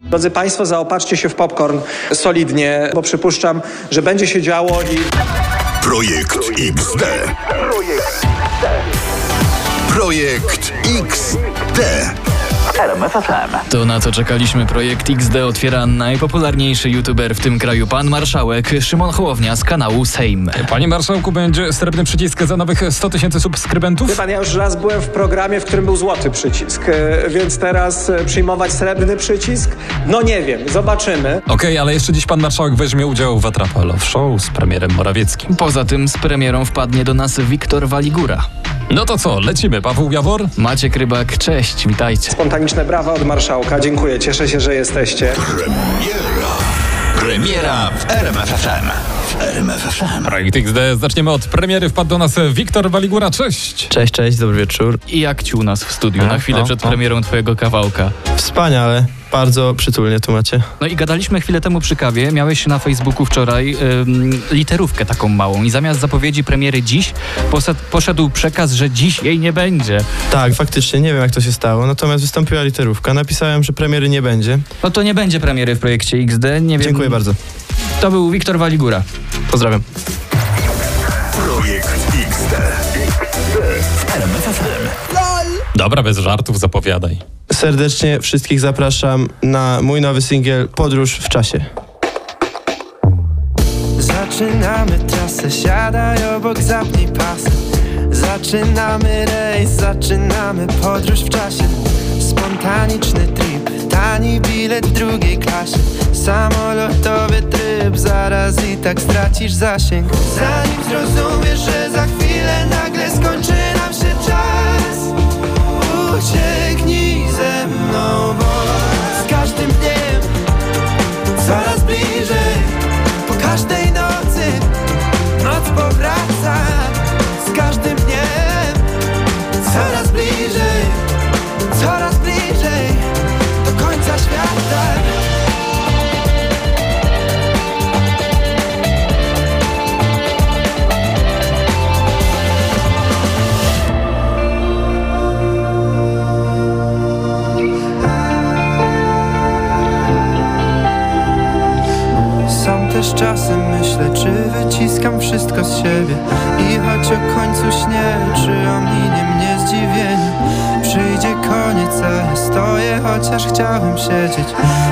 Drodzy Państwo, zaopatrzcie się w popcorn solidnie, bo przypuszczam, że będzie się działo i... Projekt XD. Projekt XD. To na co czekaliśmy, projekt XD otwiera najpopularniejszy youtuber w tym kraju, pan marszałek Szymon Hołownia z kanału Sejm. Panie marszałku, będzie srebrny przycisk za nowych 100 tysięcy subskrybentów? Wie pan, ja już raz byłem w programie, w którym był złoty przycisk, e, więc teraz e, przyjmować srebrny przycisk? No nie wiem, zobaczymy. Okej, ale jeszcze dziś pan marszałek weźmie udział w Atrapa Love Show z premierem Morawieckim. Poza tym z premierą wpadnie do nas Wiktor Waligura. No to co, lecimy. Paweł Jawor? Maciek Rybak, cześć, witajcie. Spontaniczne brawa od marszałka. Dziękuję, cieszę się, że jesteście. Premiera. Premiera w RMFFM. W RMFFM. Projekt XD. Zaczniemy od premiery. Wpadł do nas Wiktor Waligura. Cześć. Cześć, cześć, dobry wieczór. I jak ci u nas w studiu, No, na chwilę przed no. premierą twojego kawałka. Wspaniale, bardzo przytulnie tu macie. No i gadaliśmy chwilę temu przy kawie, miałeś na Facebooku wczoraj ym, literówkę taką małą i zamiast zapowiedzi premiery dziś, poszedł, poszedł przekaz, że dziś jej nie będzie. Tak, faktycznie, nie wiem jak to się stało, natomiast wystąpiła literówka. Napisałem, że premiery nie będzie. No to nie będzie premiery w projekcie XD, nie wiem. Dziękuję bardzo. To był Wiktor Waligura. Pozdrawiam. Projekt XD. RMFFM. Dobra, bez żartów, zapowiadaj. Serdecznie wszystkich zapraszam na mój nowy singiel Podróż w czasie. Zaczynamy trasę, siadaj obok, zapnij pasy Zaczynamy rejs, zaczynamy podróż w czasie Spontaniczny trip, tani bilet w drugiej klasie Samolotowy tryb, zaraz i tak stracisz zasięg Zanim zrozumiesz, że za chwilę nagle skończy please. Chociaż chciałbym siedzieć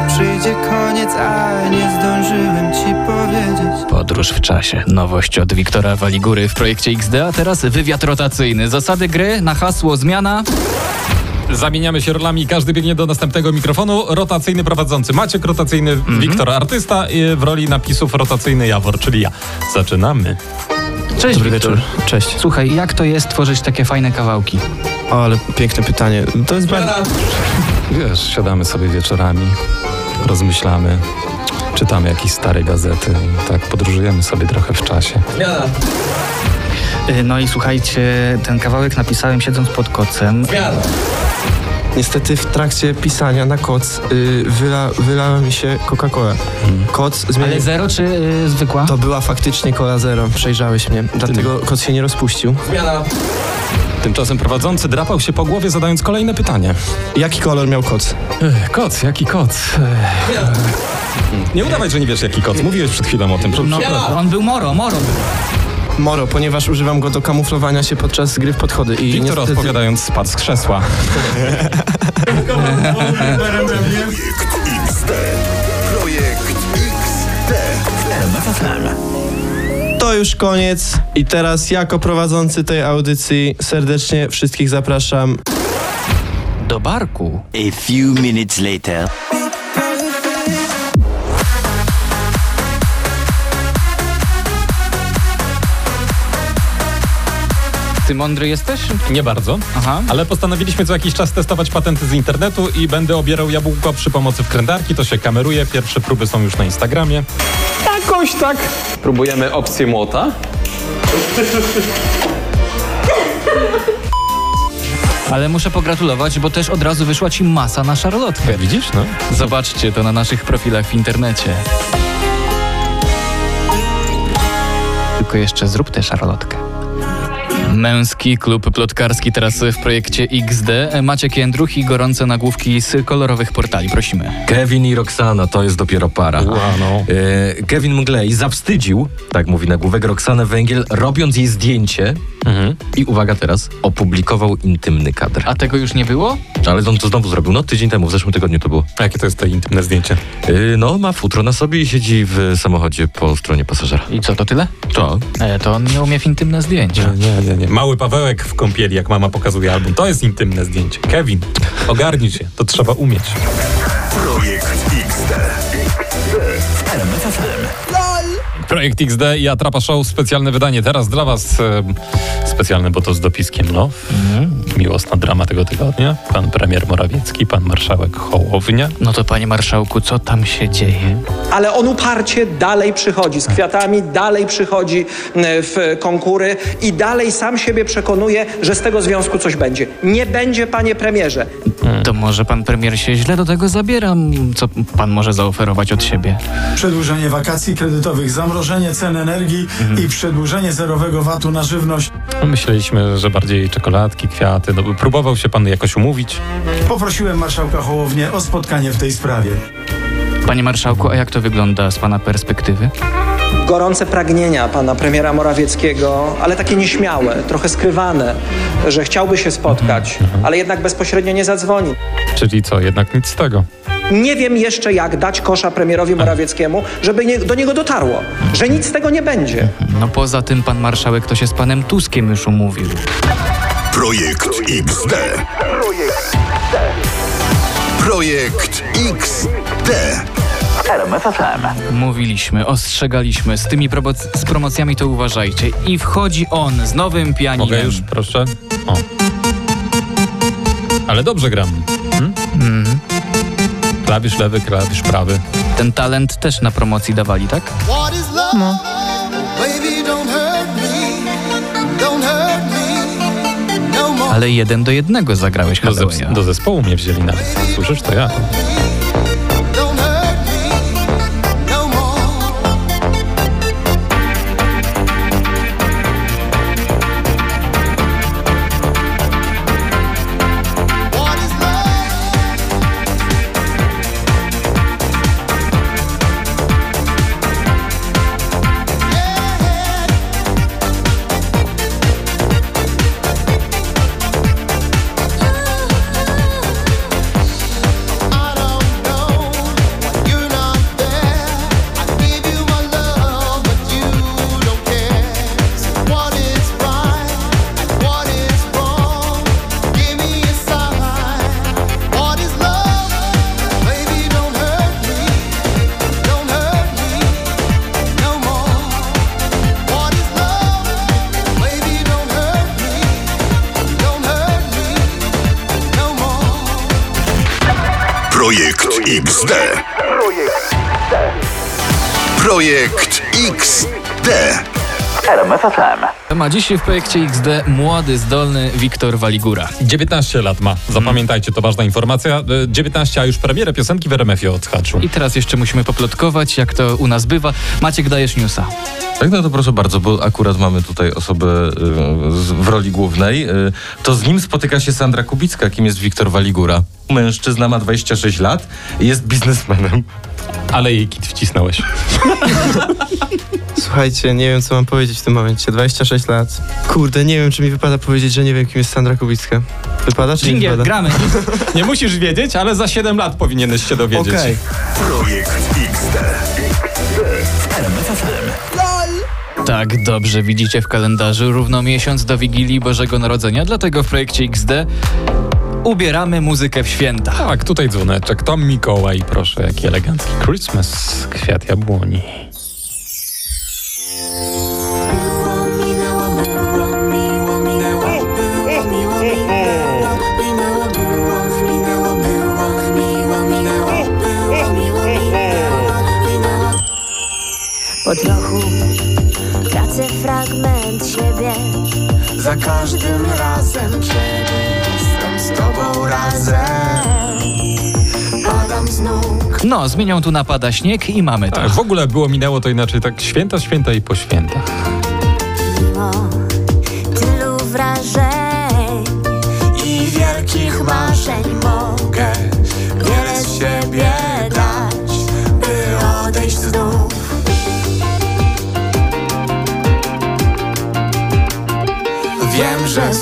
Przyjdzie koniec, a nie zdążyłem ci powiedzieć Podróż w czasie. Nowość od Wiktora Waligury w projekcie XD, a teraz wywiad rotacyjny. Zasady gry na hasło zmiana. Zamieniamy się rolami, każdy biegnie do następnego mikrofonu. Rotacyjny prowadzący Maciek, rotacyjny Wiktor, artysta i w roli napisów rotacyjny Jawor, czyli ja. Zaczynamy. Cześć Dobry Wiktor. wieczór. Cześć. Słuchaj, jak to jest tworzyć takie fajne kawałki? O, ale piękne pytanie. To jest bardzo... Wiesz, siadamy sobie wieczorami, rozmyślamy, czytamy jakieś stare gazety, tak podróżujemy sobie trochę w czasie. Y, No i słuchajcie, ten kawałek napisałem siedząc pod kocem. Niestety w trakcie pisania na koc y, wyla, wylała mi się Coca-Cola. Koc zmienił... Ale zero czy y, zwykła? To była faktycznie Cola Zero, przejrzałeś mnie. Dlatego koc się nie rozpuścił. Tymczasem prowadzący drapał się po głowie, zadając kolejne pytanie. Jaki kolor miał koc? Ech, Koc, jaki koc? Ech. Nie udawaj, że nie wiesz jaki koc. Mówiłeś przed chwilą o tym. No, on był moro, moro. był. Moro, ponieważ używam go do kamuflowania się podczas gry w podchody. I Wiktor niestety... odpowiadając spadł z krzesła. Projekt XD. Projekt XD. To już koniec i teraz jako prowadzący tej audycji serdecznie wszystkich zapraszam Do barku. A few minutes later. Ty mądry jesteś? Nie bardzo. Aha. Ale postanowiliśmy co jakiś czas testować patenty z internetu i będę obierał jabłko przy pomocy wkrętarki. To się kameruje. Pierwsze próby są już na Instagramie. Jakoś tak. Próbujemy opcję młota. Ale muszę pogratulować, bo też od razu wyszła ci masa na szarlotkę. Widzisz, no? Zobaczcie to na naszych profilach w internecie. Tylko jeszcze zrób tę szarlotkę. Męski klub plotkarski teraz w projekcie XD. Maciek Jędruch i gorące nagłówki z kolorowych portali. Prosimy. Kevin i Roxana to jest dopiero para. Ła, no. E, Kevin Mglej zawstydził, tak mówi nagłówek, Roxanę Węgiel, robiąc jej zdjęcie Mhm. i uwaga teraz, opublikował intymny kadr. A tego już nie było? Ale on to znowu zrobił, no tydzień temu, w zeszłym tygodniu to było. A jakie to jest to intymne zdjęcie? E, no, ma futro na sobie i siedzi w samochodzie po stronie pasażera. I co, to tyle? To. E, to on nie umie w intymne zdjęcia. Nie, nie, nie. Mały Pawełek w kąpieli, jak mama pokazuje album. To jest intymne zdjęcie. Kevin, ogarnij się. To trzeba umieć. Projekt XD. XD. FM. Projekt XD i Atrapa Show, specjalne wydanie. Teraz dla was e, specjalne, bo to z dopiskiem, no. Miłosna drama tego tygodnia. Pan premier Morawiecki, pan marszałek Hołownia. No to panie marszałku, co tam się dzieje? Ale on uparcie dalej przychodzi z kwiatami, dalej przychodzi w konkury i dalej sam siebie przekonuje, że z tego związku coś będzie. Nie będzie, panie premierze. To może pan premier się źle do tego zabiera? Co pan może zaoferować od siebie? Przedłużenie wakacji kredytowych, zamrożenie cen energii i przedłużenie zerowego VAT-u na żywność. No, Myśleliśmy, że bardziej czekoladki, kwiaty. No, próbował się pan jakoś umówić? Poprosiłem marszałka Hołownię o spotkanie w tej sprawie. Panie marszałku, a jak to wygląda z pana perspektywy? Gorące pragnienia pana premiera Morawieckiego, ale takie nieśmiałe, trochę skrywane, że chciałby się spotkać, ale jednak bezpośrednio nie zadzwoni. Czyli co, jednak nic z tego. Nie wiem jeszcze, jak dać kosza premierowi Morawieckiemu, żeby nie, do niego dotarło, że nic z tego nie będzie. No poza tym pan marszałek to się z panem Tuskiem już umówił. Projekt XD. Projekt XD. RMF FM. Mówiliśmy, ostrzegaliśmy, z tymi promoc- z promocjami to uważajcie. I wchodzi on z nowym pianinem. Mogę już, proszę? O. Ale dobrze gram. Hmm? Klawisz lewy, klawisz prawy. Ten talent też na promocji dawali, tak? No. No. Ale jeden do jednego zagrałeś Do, do zespołu mnie wzięli nawet. Słyszysz, to ja. Ma dziś w projekcie XD młody, zdolny Wiktor Waligura. 19 lat ma. Zapamiętajcie, to ważna informacja. E, 19, a już premierę piosenki w RMF-ie odhaczył. I teraz jeszcze musimy poplotkować, jak to u nas bywa. Maciek, dajesz newsa. Tak, no to proszę bardzo, bo akurat mamy tutaj osobę z, w roli głównej. Y, to z nim spotyka się Sandra Kubicka, kim jest Wiktor Waligura. Mężczyzna ma 26 lat i jest biznesmenem. Ale jej kit wcisnąłeś. Słuchajcie, nie wiem co mam powiedzieć w tym momencie. 26 lat. Kurde, nie wiem czy mi wypada powiedzieć, że nie wiem kim jest Sandra Kubicka. Wypada czy nie Dżingiel, wypada? gramy. Nie musisz wiedzieć, ale za 7 lat powinieneś się dowiedzieć. Okej. Projekt XD. FM. Tak, dobrze widzicie w kalendarzu równo miesiąc do Wigilii Bożego Narodzenia, dlatego w projekcie XD ubieramy muzykę w święta. Tak, tutaj dzwoneczek. Tom Mikołaj, proszę, jaki elegancki Christmas. Kwiat jabłoni. No, zmienią tu napada śnieg i mamy to. Tak, w ogóle było minęło to inaczej, tak święta, święta i po świętach. Mimo tylu wrażeń i wielkich marzeń mogę wiele z siebie dać, by odejść znów. Wiem, że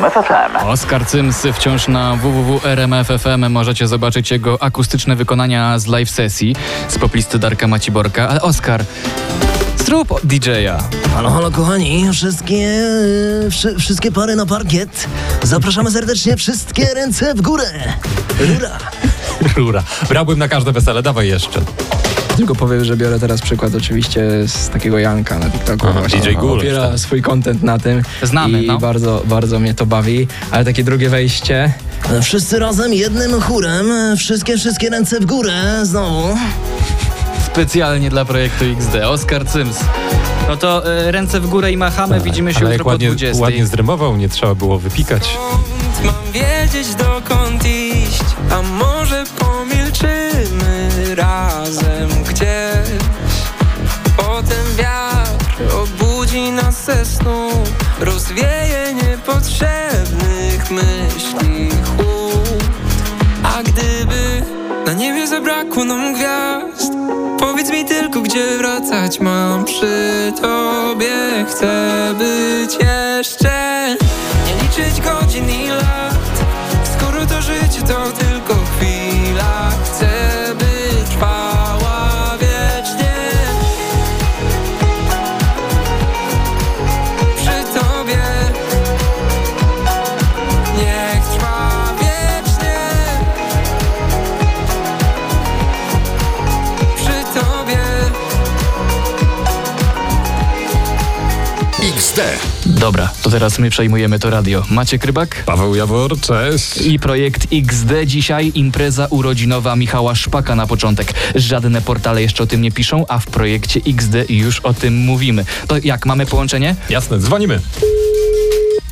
RMFFM. Oskar Cyms wciąż na www.rmf.fm możecie zobaczyć jego akustyczne wykonania z live sesji z poplisty Darka Maciborka. Ale Oskar, zrób od DJ-a. Halo, halo kochani, wszystkie, wszy, wszystkie pary na parkiet. Zapraszamy serdecznie, wszystkie ręce w górę. Rura. Rura. Brałbym na każde wesele, dawaj jeszcze. Tylko powiem, że biorę teraz przykład oczywiście z takiego Janka na TikToku. Aha, właśnie. DJ Gul. Opiera swój content na tym. Znamy, I no. bardzo, bardzo mnie to bawi. Ale takie drugie wejście. Wszyscy razem, jednym chórem. Wszystkie, wszystkie ręce w górę. Znowu. Specjalnie dla projektu XD. Oskar Cyms. No to e, ręce w górę i machamy, widzimy się Ale jutro jak po ładnie, 20. ładnie zrymował, nie trzeba było wypikać. Mam wiedzieć dokąd iść, a może pomilczymy razem rozwieje niepotrzebnych myśli chłód. A gdyby na niebie zabrakło nam gwiazd, powiedz mi tylko, gdzie wracać mam przy tobie. Chcę być jeszcze, nie liczyć godzin i lat, skoro to życie to tylko XD. Dobra, to teraz my przejmujemy to radio. Maciek Rybak? Paweł Jawor, cześć. I projekt XD dzisiaj impreza urodzinowa Michała Szpaka na początek. Żadne portale jeszcze o tym nie piszą, a w projekcie XD już o tym mówimy. To jak, mamy połączenie? Jasne, dzwonimy.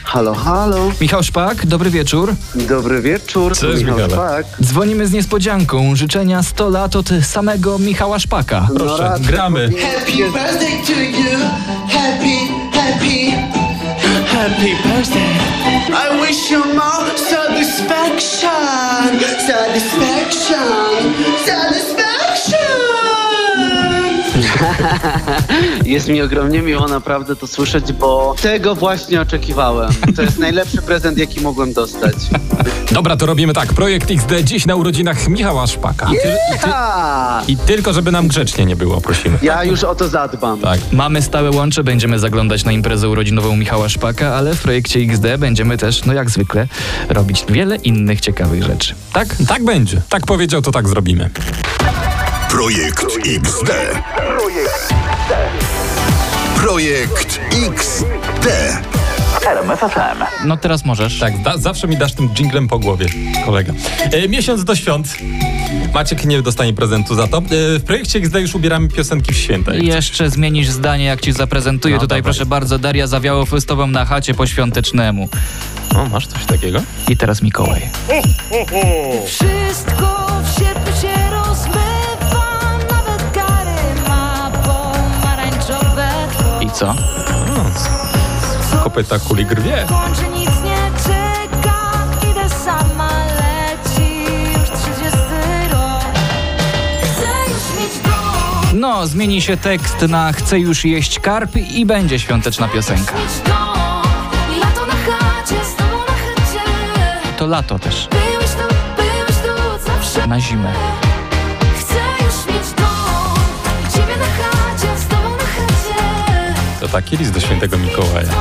Halo, halo. Michał Szpak, dobry wieczór. Dobry wieczór. Cześć, Michał Michale. Szpak. Dzwonimy z niespodzianką. Życzenia 100 lat od samego Michała Szpaka. No Proszę, raczej gramy. Happy birthday to you. Happy, happy, happy birthday. I wish you more satisfaction. Satisfaction. Satisfaction. Jest mi ogromnie miło naprawdę to słyszeć, bo tego właśnie oczekiwałem. To jest najlepszy prezent, jaki mogłem dostać. Dobra, to robimy tak. Projekt XD dziś na urodzinach Michała Szpaka. I, ty, i, ty! I tylko, żeby nam grzecznie nie było, prosimy. Ja już o to zadbam. Tak. Mamy stałe łącze, będziemy zaglądać na imprezę urodzinową Michała Szpaka, ale w projekcie XD będziemy też, no jak zwykle, robić wiele innych ciekawych rzeczy. Tak? Tak będzie. Tak powiedział, to tak zrobimy. Projekt XD. Projekt XD. No teraz możesz. Tak, da, zawsze mi dasz tym jinglem po głowie, kolega. E, miesiąc do świąt. Maciek nie dostanie prezentu za to. E, w projekcie XD już ubieramy piosenki w święta. I jeszcze zmienisz zdanie, jak ci zaprezentuję. No, Tutaj dawaj. proszę bardzo, Daria zawiało festową na chacie poświątecznemu. O, masz coś takiego? I teraz Mikołaj. Wszystko w sierpniu Chcę już mieć dom, No, zmieni się tekst na chcę już jeść karp i będzie świąteczna piosenka. To lato też, Byłeś tu, byłeś tu zawsze. na zimę. Taki list do świętego Mikołaja.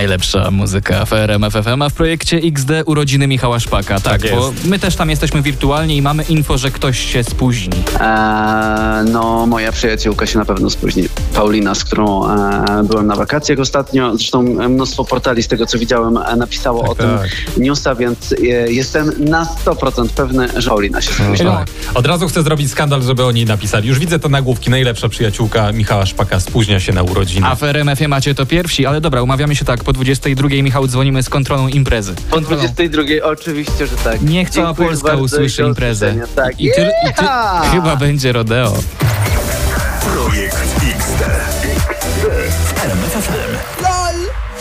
Najlepsza muzyka w RMF FM, a w projekcie XD urodziny Michała Szpaka. Tak, Tak bo jest. my też tam jesteśmy wirtualnie i mamy info, że ktoś się spóźni. Eee, no, moja przyjaciółka się na pewno spóźni. Paulina, z którą e, byłem na wakacjach ostatnio. Zresztą e, mnóstwo portali, z tego co widziałem, e, napisało o tym tak. newsa, więc e, jestem na 100% pewny, że Paulina się spóźniła. Tak. Od razu chcę zrobić skandal, żeby oni napisali. Już widzę te nagłówki. Najlepsza przyjaciółka Michała Szpaka spóźnia się na urodziny. A w RMF-ie macie to pierwsi, ale dobra, umawiamy się tak, po 22 Michał dzwonimy z kontrolą imprezy. Po 22 oczywiście, że tak. Niech cała Dziękuję Polska usłyszy imprezę. Tak. I, ty, i ty, chyba będzie rodeo. Projekt XD.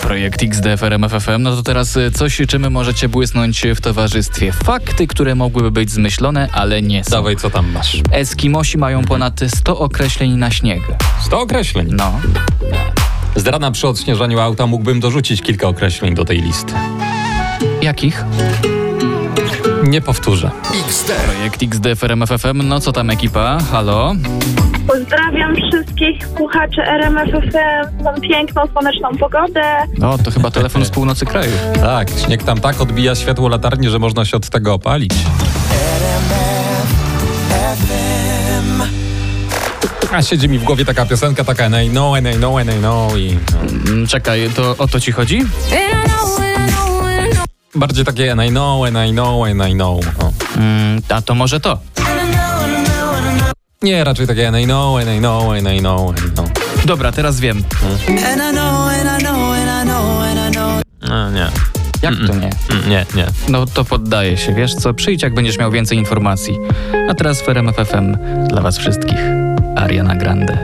Projekt XD w RMF FM. No to teraz y, coś, czym możecie błysnąć w towarzystwie. Fakty, które mogłyby być zmyślone, ale nie są. Dawaj, co tam masz? Eskimosi mają ponad 100 określeń na śnieg. 100 określeń. No. Z rana przy odśnieżaniu auta mógłbym dorzucić kilka określeń do tej listy. Jakich? Nie powtórzę. XD. Projekt XD w RMF FM. No co tam ekipa? Halo? Pozdrawiam wszystkich słuchaczy RMF FM, tą piękną, słoneczną pogodę. No, to chyba telefon z północy kraju. Tak, śnieg tam tak odbija światło latarni, że można się od tego opalić. A siedzi mi w głowie taka piosenka, taka and I know, and I know, and I know i... Mm, Czekaj, to o to ci chodzi? Bardziej takie and I know, and I know, and I know. O. Mm, a to może to. Nie, raczej takie and I know, and I know, and I know, and I know. Dobra, teraz wiem. No, nie. Jak to nie? Mm, Nie, nie. No to poddaję się. Wiesz co, przyjdź jak będziesz miał więcej informacji. A teraz FM dla was wszystkich. Ariana Grande.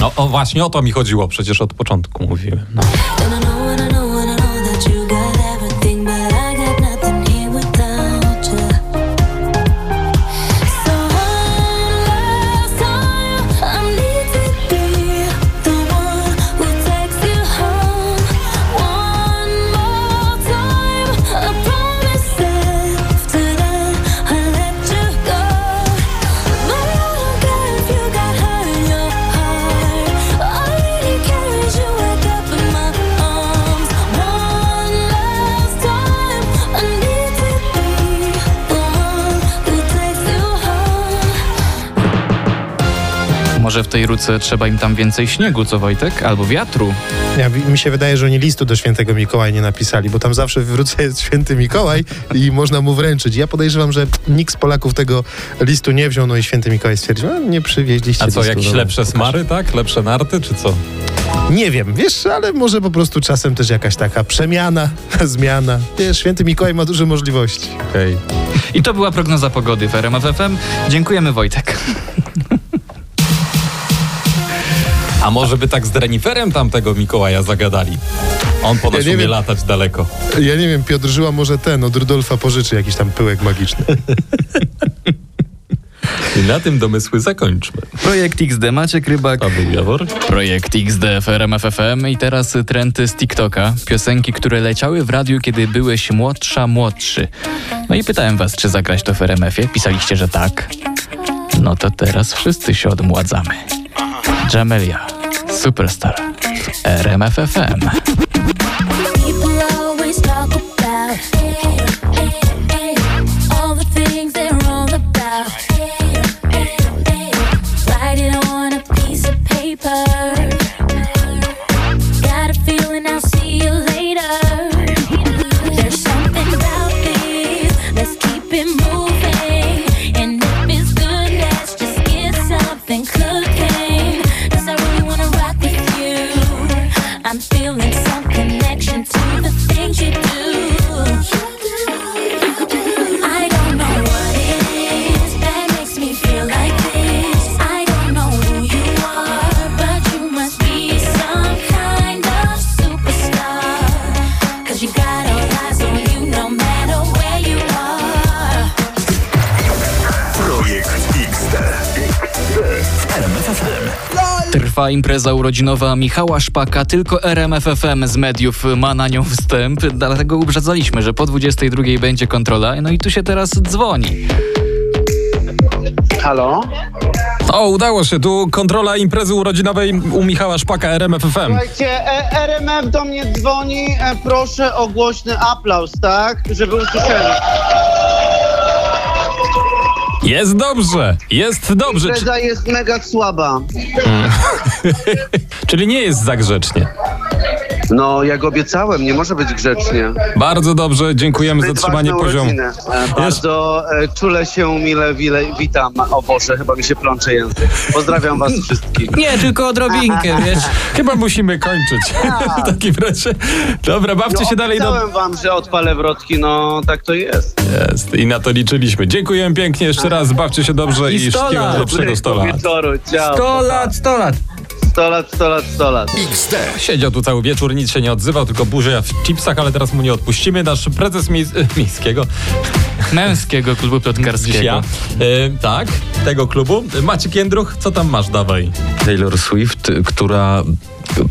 No o, właśnie o to mi chodziło, przecież od początku mówiłem. No. Tej ruce trzeba im tam więcej śniegu, co Wojtek? Albo wiatru. Ja, mi się wydaje, że oni listu do świętego Mikołaja nie napisali, bo tam zawsze w wróce jest święty Mikołaj i można mu wręczyć. Ja podejrzewam, że nikt z Polaków tego listu nie wziął, no i święty Mikołaj stwierdził, a nie przywieźliście A co, listu, jakieś no, lepsze pokaż. smary, tak? Lepsze narty, czy co? Nie wiem, wiesz, ale może po prostu czasem też jakaś taka przemiana, zmiana. Wiesz, święty Mikołaj ma duże możliwości. Okej. I to była prognoza pogody w RMF FM. Dziękujemy Wojtek. A może by tak z reniferem tamtego Mikołaja zagadali? On ponoć Ja umie wiem. latać daleko. Ja nie wiem, Piotr Żyła może ten, od Rudolfa pożyczy jakiś tam pyłek magiczny. I na tym domysły zakończmy. Projekt XD, Maciek Rybak. Paweł Jawor. Projekt XD w RMF FM i teraz trendy z TikToka. Piosenki, które leciały w radiu, kiedy byłeś młodsza, młodszy. No i pytałem was, czy zagrać to w RMF-ie. Pisaliście, że tak. No to teraz wszyscy się odmładzamy. Jamelia, Superstar. W Trwa impreza urodzinowa Michała Szpaka, tylko RMFFM z mediów ma na nią wstęp, dlatego uprzedzaliśmy, że po 22 będzie kontrola, no i tu się teraz dzwoni. Halo? O, udało się. Tu kontrola imprezy urodzinowej u Michała Szpaka RMFFM. Słuchajcie, e, RMF do mnie dzwoni. E, proszę o głośny aplauz, tak? Żeby usłyszeli. Jest dobrze, jest dobrze. Impreza jest mega słaba. czyli nie jest za grzecznie. No, jak obiecałem, nie może być grzecznie. Bardzo dobrze, dziękujemy za Zbyt trzymanie ważne poziomu. E, Bardzo e, czule się, mile, wile, witam. O Boże, chyba mi się plącze język. Pozdrawiam was wszystkich. Nie, tylko odrobinkę, wiesz. Chyba musimy kończyć. w takim razie. Dobra, bawcie się dalej. Do... Obiecałem wam, że odpalę wrotki, no tak to jest. Jest. I na to liczyliśmy. Dziękujemy pięknie jeszcze raz. Bawcie się dobrze i, I wszystkiego najlepszego 100 lat. Wieczoru, ciao. 100 lat, 100 lat. 100 lat, 100 lat, 100 lat. XD. Siedział tu cały wieczór, nic się nie odzywał, tylko burzę w chipsach, ale teraz mu nie odpuścimy. Nasz prezes miejsc, miejskiego, Męskiego klubu plotkarskiego. ja, e, tak, tego klubu. Maciek Jędruch, co tam masz, dawaj. Taylor Swift, która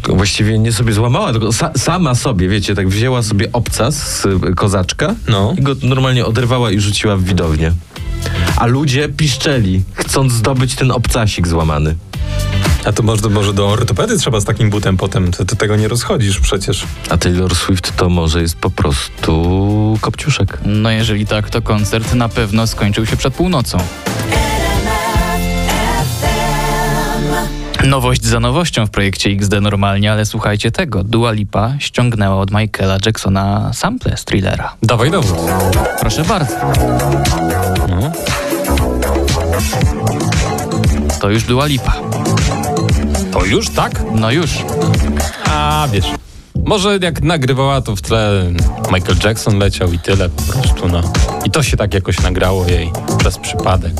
właściwie nie sobie złamała, tylko sa, sama sobie, wiecie, tak wzięła sobie obcas z kozaczka No. i go normalnie oderwała i rzuciła w widownię. A ludzie piszczeli, chcąc zdobyć ten obcasik złamany. A to może, może do ortopedy trzeba z takim butem potem, to, to tego nie rozchodzisz przecież. A Taylor Swift to może jest po prostu kopciuszek. No jeżeli tak, to koncert na pewno skończył się przed północą. Nowość za nowością w projekcie XD normalnie, ale słuchajcie tego. Dua Lipa ściągnęła od Michaela Jacksona sample z thrillera. Dawaj dowód. Proszę bardzo. No. To już Dua Lipa. To już tak? No już. A wiesz. Może jak nagrywała to w tle Michael Jackson leciał i tyle po prostu, no. I to się tak jakoś nagrało jej przez przypadek.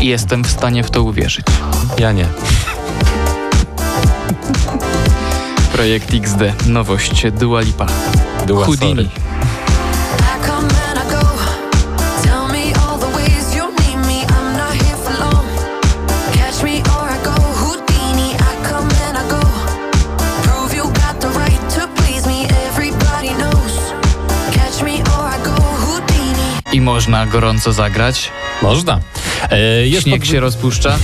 Jestem w stanie w to uwierzyć. Ja nie. Projekt XD. Nowość Dua Lipa. Dua, Houdini. sorry. I można gorąco zagrać. Można. E, jest Śnieg pod- się rozpuszcza.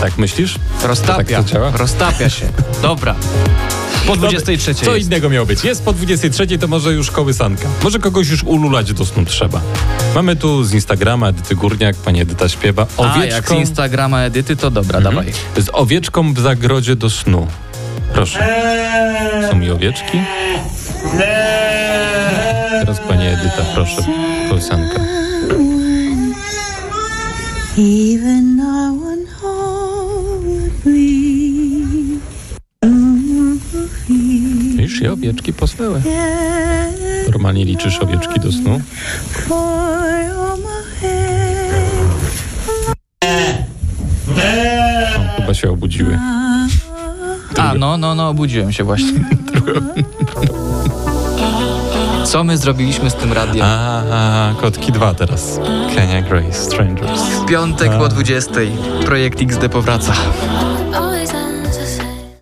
Tak myślisz? Roztapia. To tak to działa? Roztapia się. Dobra. Po 23 Co jest. innego miało być? Jest po 23, to może już kołysanka. Może kogoś już ululać do snu trzeba. Mamy tu z Instagrama Edyty Górniak, pani Edyta śpiewa. A, jak z Owieczką, Instagrama Edyty, to dobra, Mhm. dawaj. z owieczką w zagrodzie do snu. Proszę. Są mi owieczki? Teraz pani Edyta, proszę. Kołysanka. Even no one. Widzisz, się owieczki posnęły. Normalnie liczysz owieczki do snu? O, chyba się obudziły. A, no, no, no, obudziłem się właśnie. Co my zrobiliśmy z tym radiem? A, a kotki dwa teraz. Kenya Grace, Strangers. W piątek po 20. Projekt XD powraca.